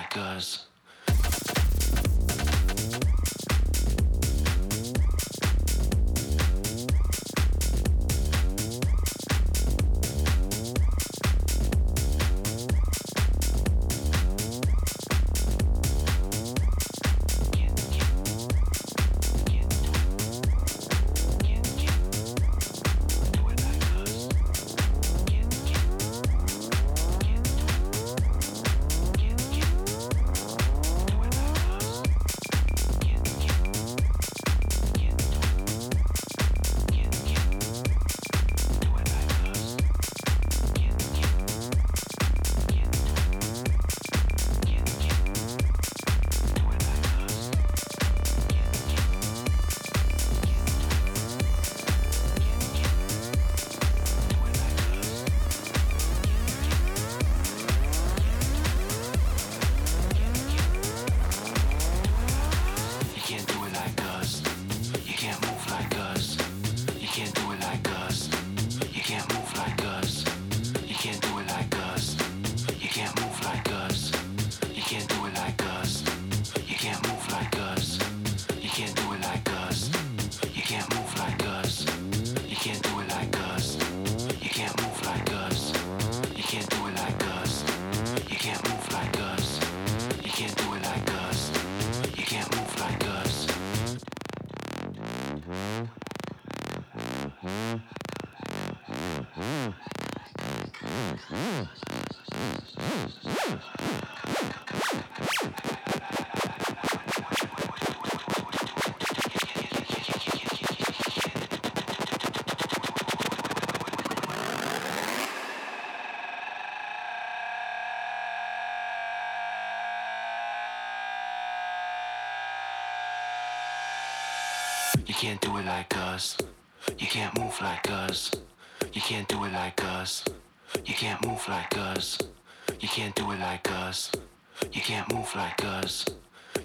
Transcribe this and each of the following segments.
like us. can't do it like us. You can't move like us. You can't do it like us. You can't move like us. You can't do it like us. You can't move like us.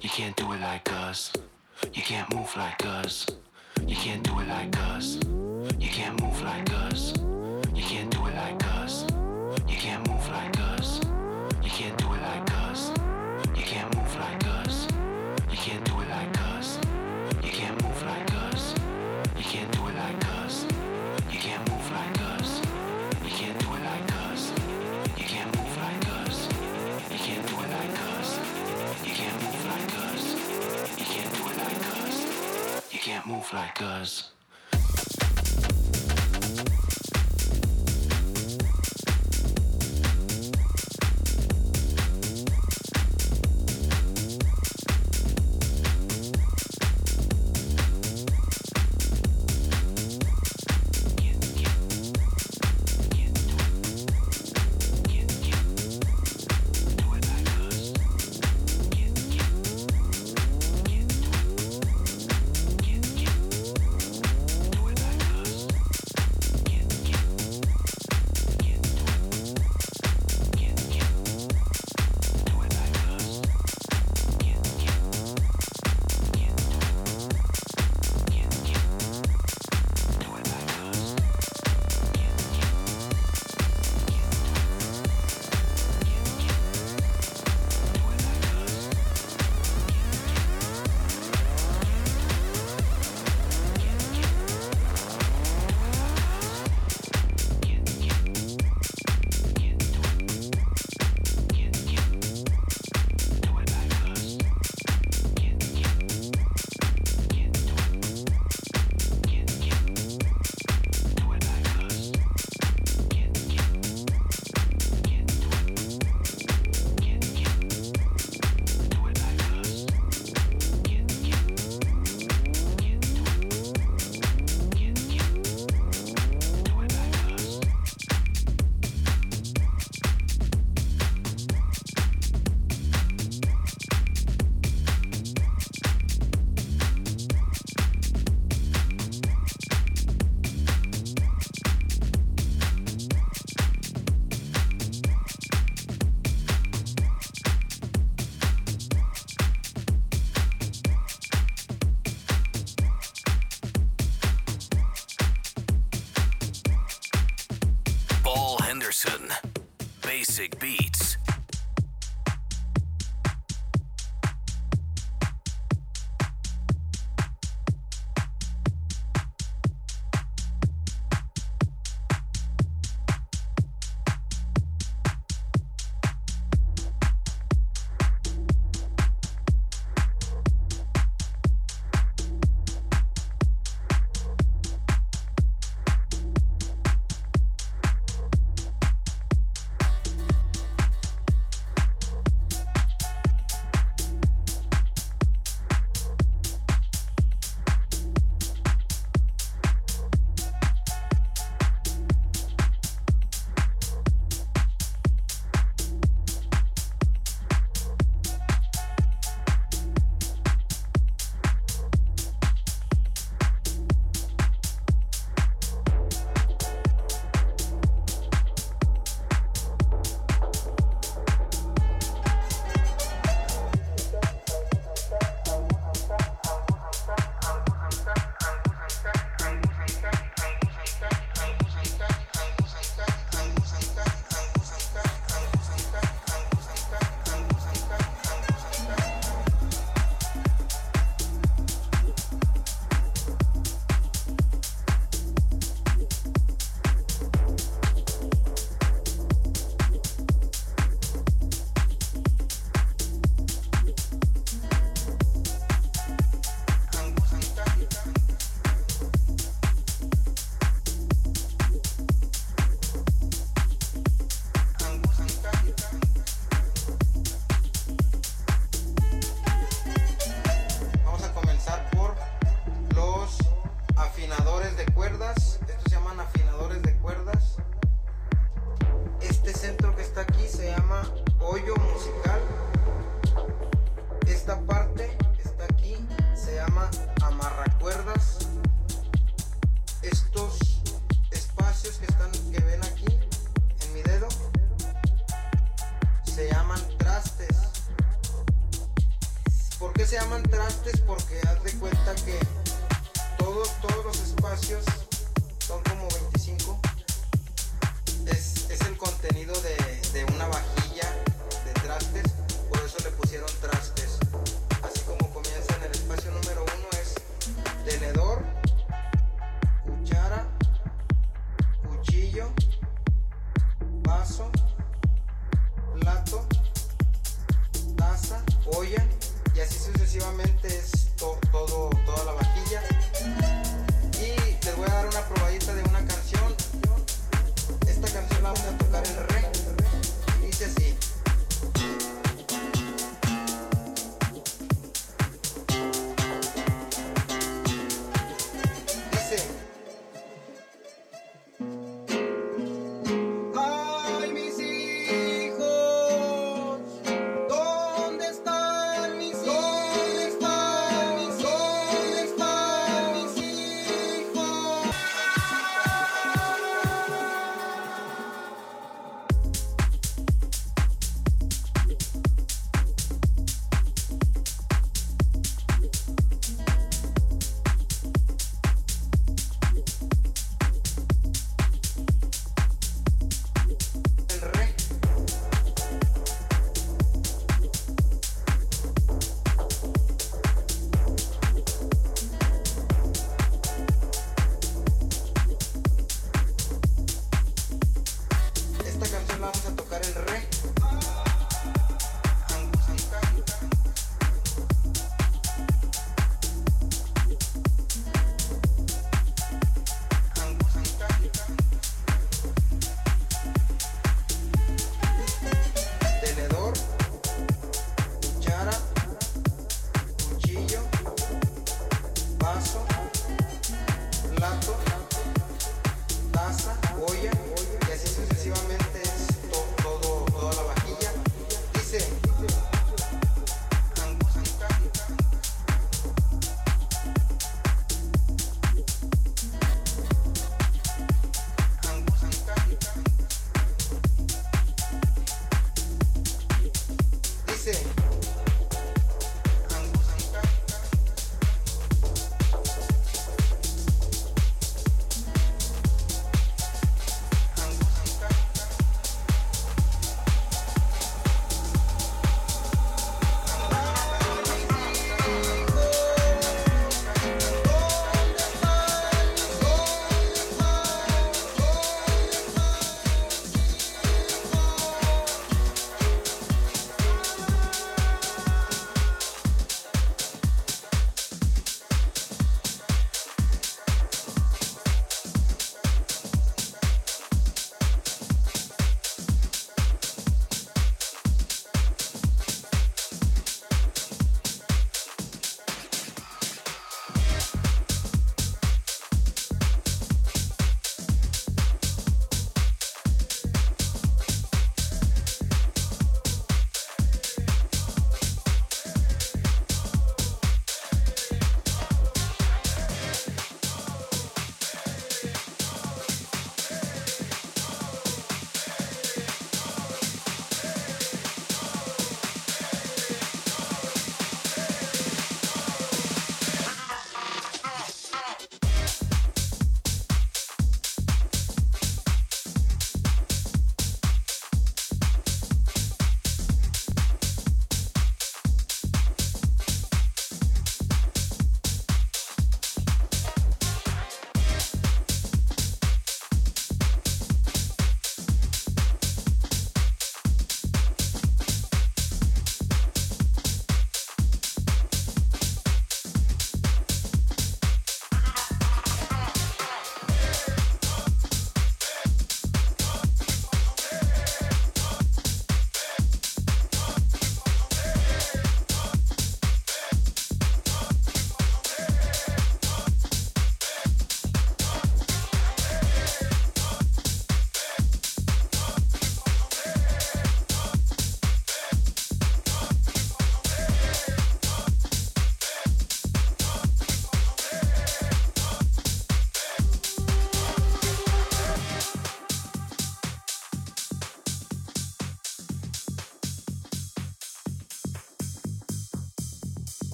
You can't do it like us. You can't move like us. You can't do it like us. You can't move like us. You can't do it move like us.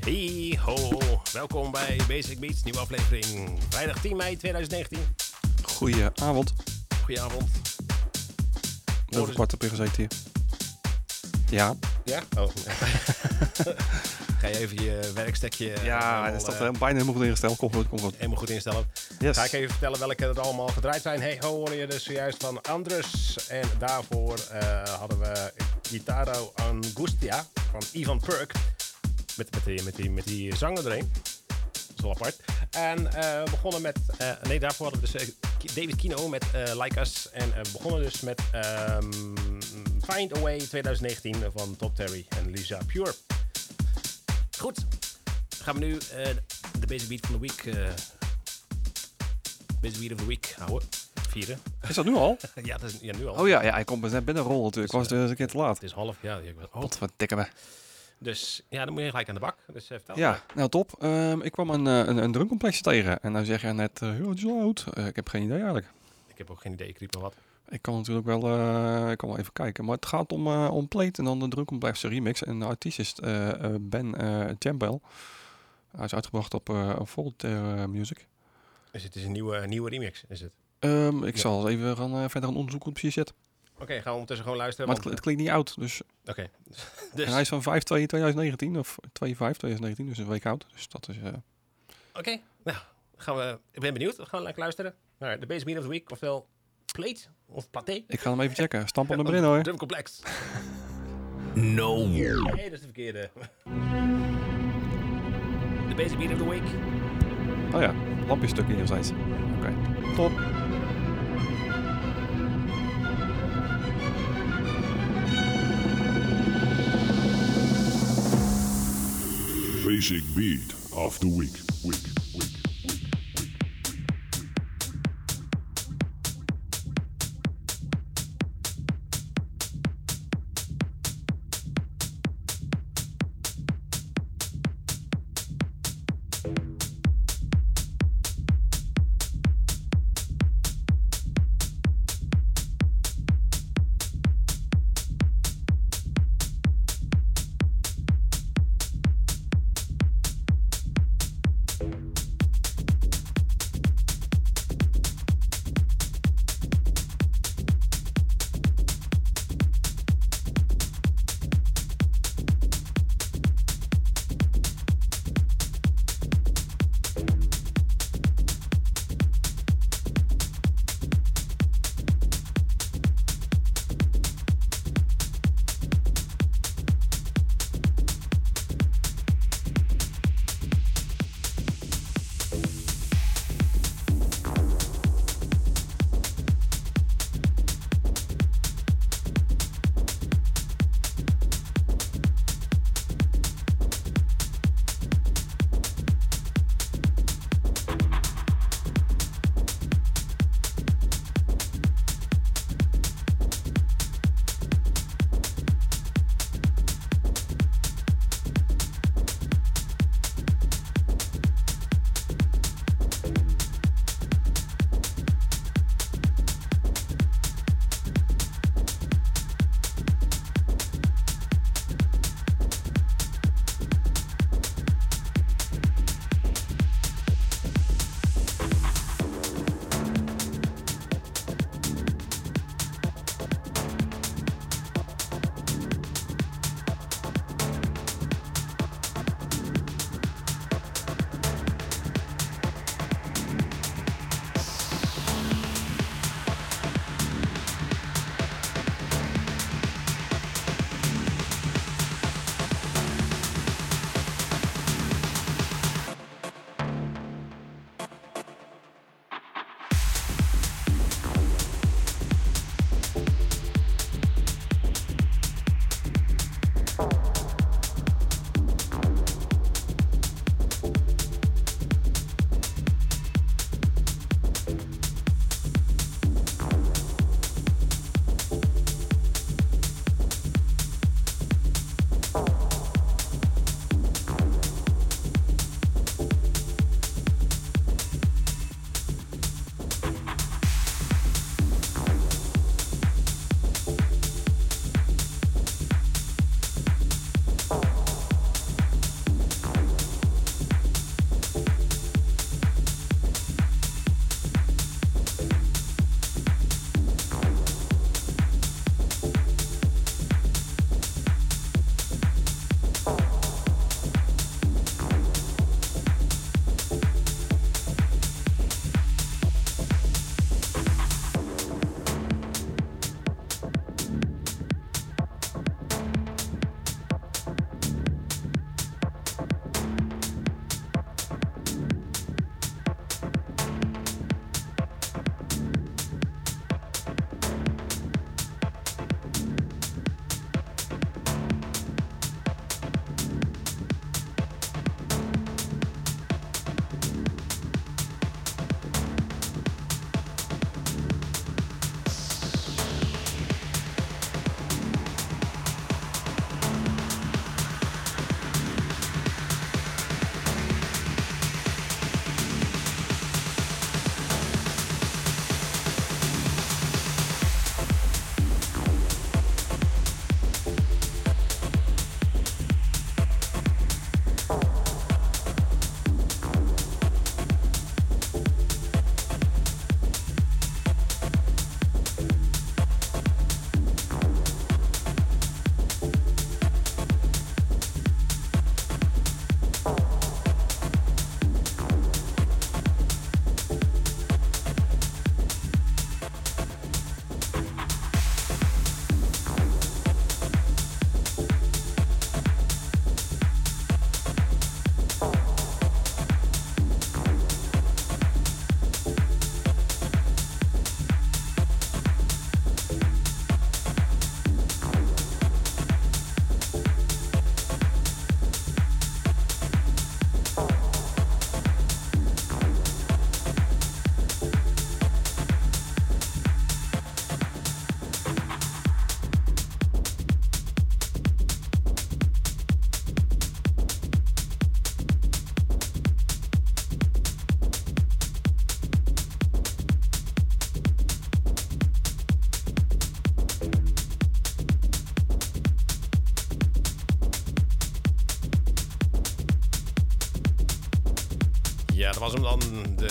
Hey ho, welkom bij Basic Beats, nieuwe aflevering. Vrijdag 10 mei 2019. Goedenavond. Goedenavond. Over kwart heb je gezeten hier. Ja. Ja? Oh. Ga je even je werkstekje Ja, helemaal, dat is toch eh, bijna helemaal goed ingesteld. Komt goed, komt goed. helemaal goed instellen. Yes. Ga ik even vertellen welke er allemaal gedraaid zijn. Hey ho, hoorde je dus zojuist van Andrus. En daarvoor eh, hadden we Guitaro Angustia van Ivan Perk. Met, met, die, met, die, met die zanger erin. Dat is wel apart. En eh, we begonnen met... eh, nee, daarvoor hadden we dus eh, David Kino met Like Us. En we begonnen dus met ehm, Find A Way 2019 van Top Terry en Lisa Pure. Goed. Gaan we nu de Basic Beat van de Week... Basic Beat of the Week houden. Vieren. Is dat nu al? ja, dat is, ja, nu al. Oh ja, ja hij komt net binnenrollen natuurlijk. Ik was dus een keer te laat. Het is half, ja. ik Oh. Wat wat dikke me. Dus ja, dan moet je gelijk aan de bak. Dus eh, vertel. Ja, nou top. Ehm, ik kwam een, eh, een, een drumcomplex tegen. En dan zeg je net, uh, het is wel oud. Eh, ik heb geen idee eigenlijk. Ik heb ook geen idee, ik riep maar wat. Ik kan natuurlijk wel, eh, ik kan wel even kijken. Maar het gaat om, eh om Plate en dan de drumcomplex remix. En de artiest is eh, eh, Ben eh Campbell. Hij is uitgebracht op uh, Volt eh, Music. Dus het is een nieuwe, nieuwe remix, is het? Ehm, ik Ja. zal eens even gaan, eh, verder gaan onderzoeken hoe het precies zit. Oké, gaan we ondertussen gewoon luisteren. Maar het, want- het klinkt niet oud. Dus, Oké. En hij dus, is van 5-2-2019 of 2-5-2019, dus een week oud. Dus dat is... eh, oké. Nou, gaan we... Ik ben benieuwd. We gaan lekker luisteren naar de Base Beat of the Week. Oftewel Plate of Platé. ik ga hem even checken. Stamp hem erin hoor. Drum Complex. No. Nee, dat is de verkeerde. De Base Beat of the Week. Oh ja, lampjestukje nog steeds. Oké, top. Basic beat of the week. Week.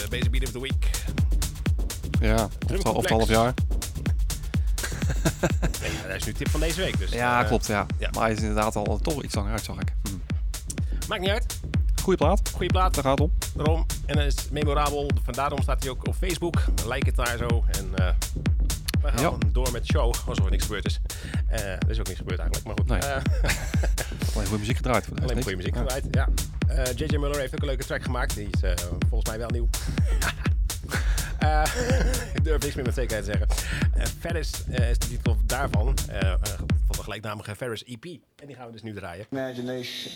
Basic Beat of the Week. Ja, of, het- het half jaar. Nee, dat is nu tip van deze week. Dus, Ja, eh, klopt, ja. ja. Maar hij is inderdaad al toch iets langer uit, zag ik. Hm. Maakt niet uit. Goeie plaat, Goeie plaat. daar gaat het om. Daarom. En dat is memorabel. Vandaarom staat hij ook op Facebook. Like het daar zo. En eh we gaan Ja. door met de show. Alsof er niks gebeurd is. Eh er is ook niks gebeurd eigenlijk. Maar goed. Nee. eh, Alleen goede muziek gedraaid. alleen goede muziek Ja. eruit. Ja. Eh, JJ Muller heeft ook een leuke track gemaakt. Die is eh, volgens mij wel nieuw. Eh, ik durf niks meer met zekerheid te zeggen. Ferris eh, is de titel daarvan. van de gelijknamige Ferris EP. En die gaan we dus nu draaien. Imagination.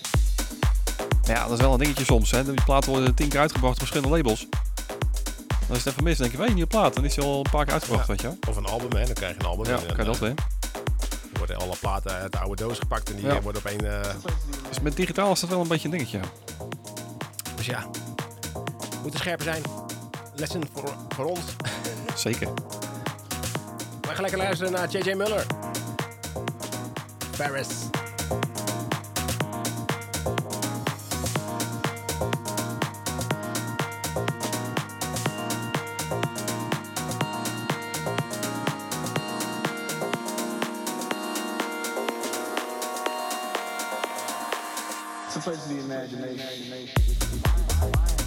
Ja, dat is wel een dingetje soms. Hè. Die platen worden tien keer uitgebracht op verschillende labels. Dan is het even mis. Dan denk je, weet je, nieuwe plaat. Dan is hij al een paar keer uitgebracht, Ja. weet je. Of een album, hè. Dan krijg je een album. Ja, dan, kan je dat hè. Dan worden alle platen uit de oude doos gepakt en die Ja. worden op één... Dus met digitaal is dat wel een beetje een dingetje. Ja. dus ja, moeten scherper zijn. Lesson voor, voor ons. Zeker. Wij gaan lekker luisteren naar JJ Muller. Paris. It's a place of the imagination. Imagination. why?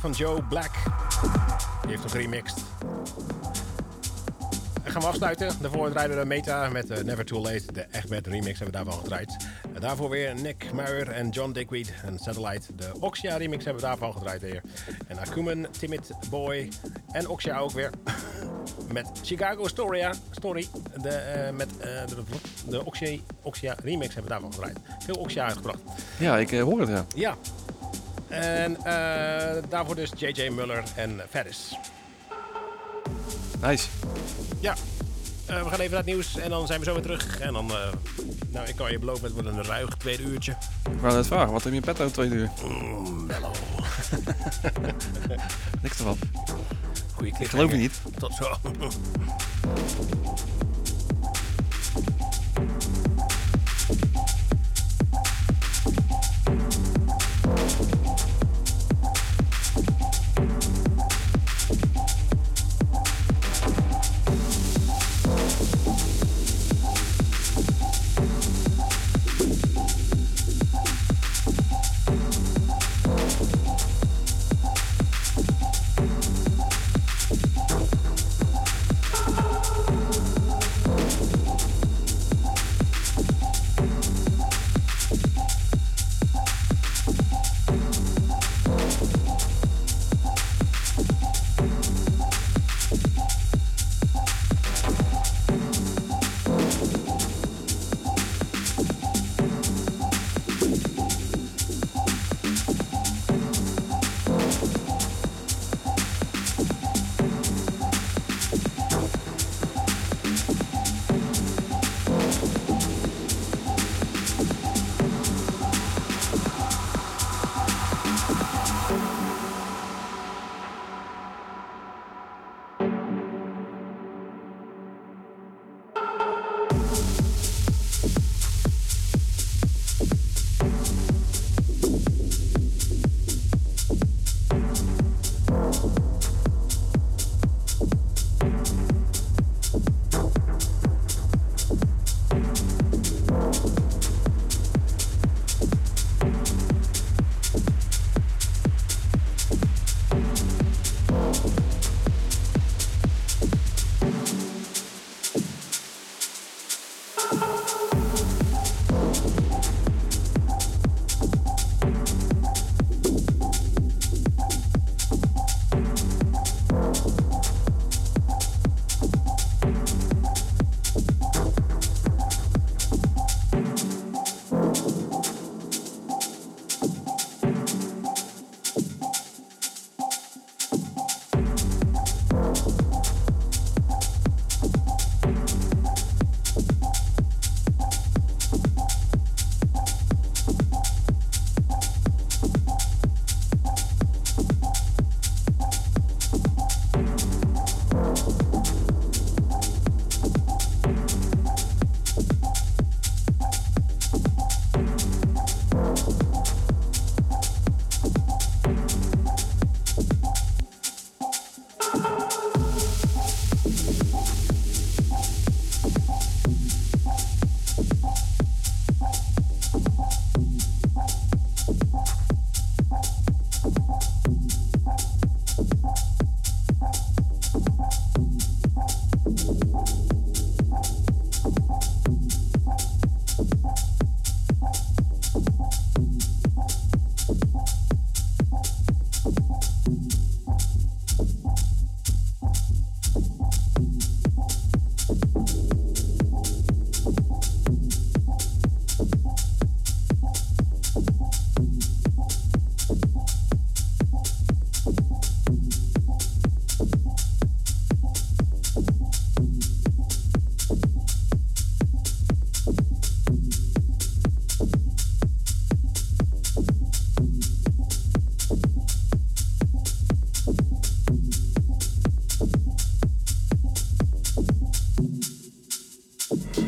Van Joe Black. Die heeft nog remixed. En gaan we afsluiten. Daarvoor draaiden we Meta met eh, Never Too Late. De Egbert remix hebben we daarvan gedraaid. En daarvoor weer Nick Muir en John Dickweed en Satellite. De Oxia remix hebben we daarvan gedraaid weer. En Akumen, Timid Boy en Oxia ook weer. met Chicago Storia, Story. De, eh, met eh, de, de Oxia, Oxia remix hebben we daarvan gedraaid. Veel Oxia uitgebracht. Ja, ik hoor het ja. Ja. En eh, daarvoor dus JJ Muller en Ferris. Nice. Ja. Eh, we gaan even naar het nieuws en dan zijn we zo weer terug. En dan, eh, nou, ik kan je beloven, het wordt een ruig tweede uurtje. Ik wou net vragen, wat heb je in petto twee uur? Mm, mellow. Niks ervan. Goeie Ik geloof je niet. Tot zo.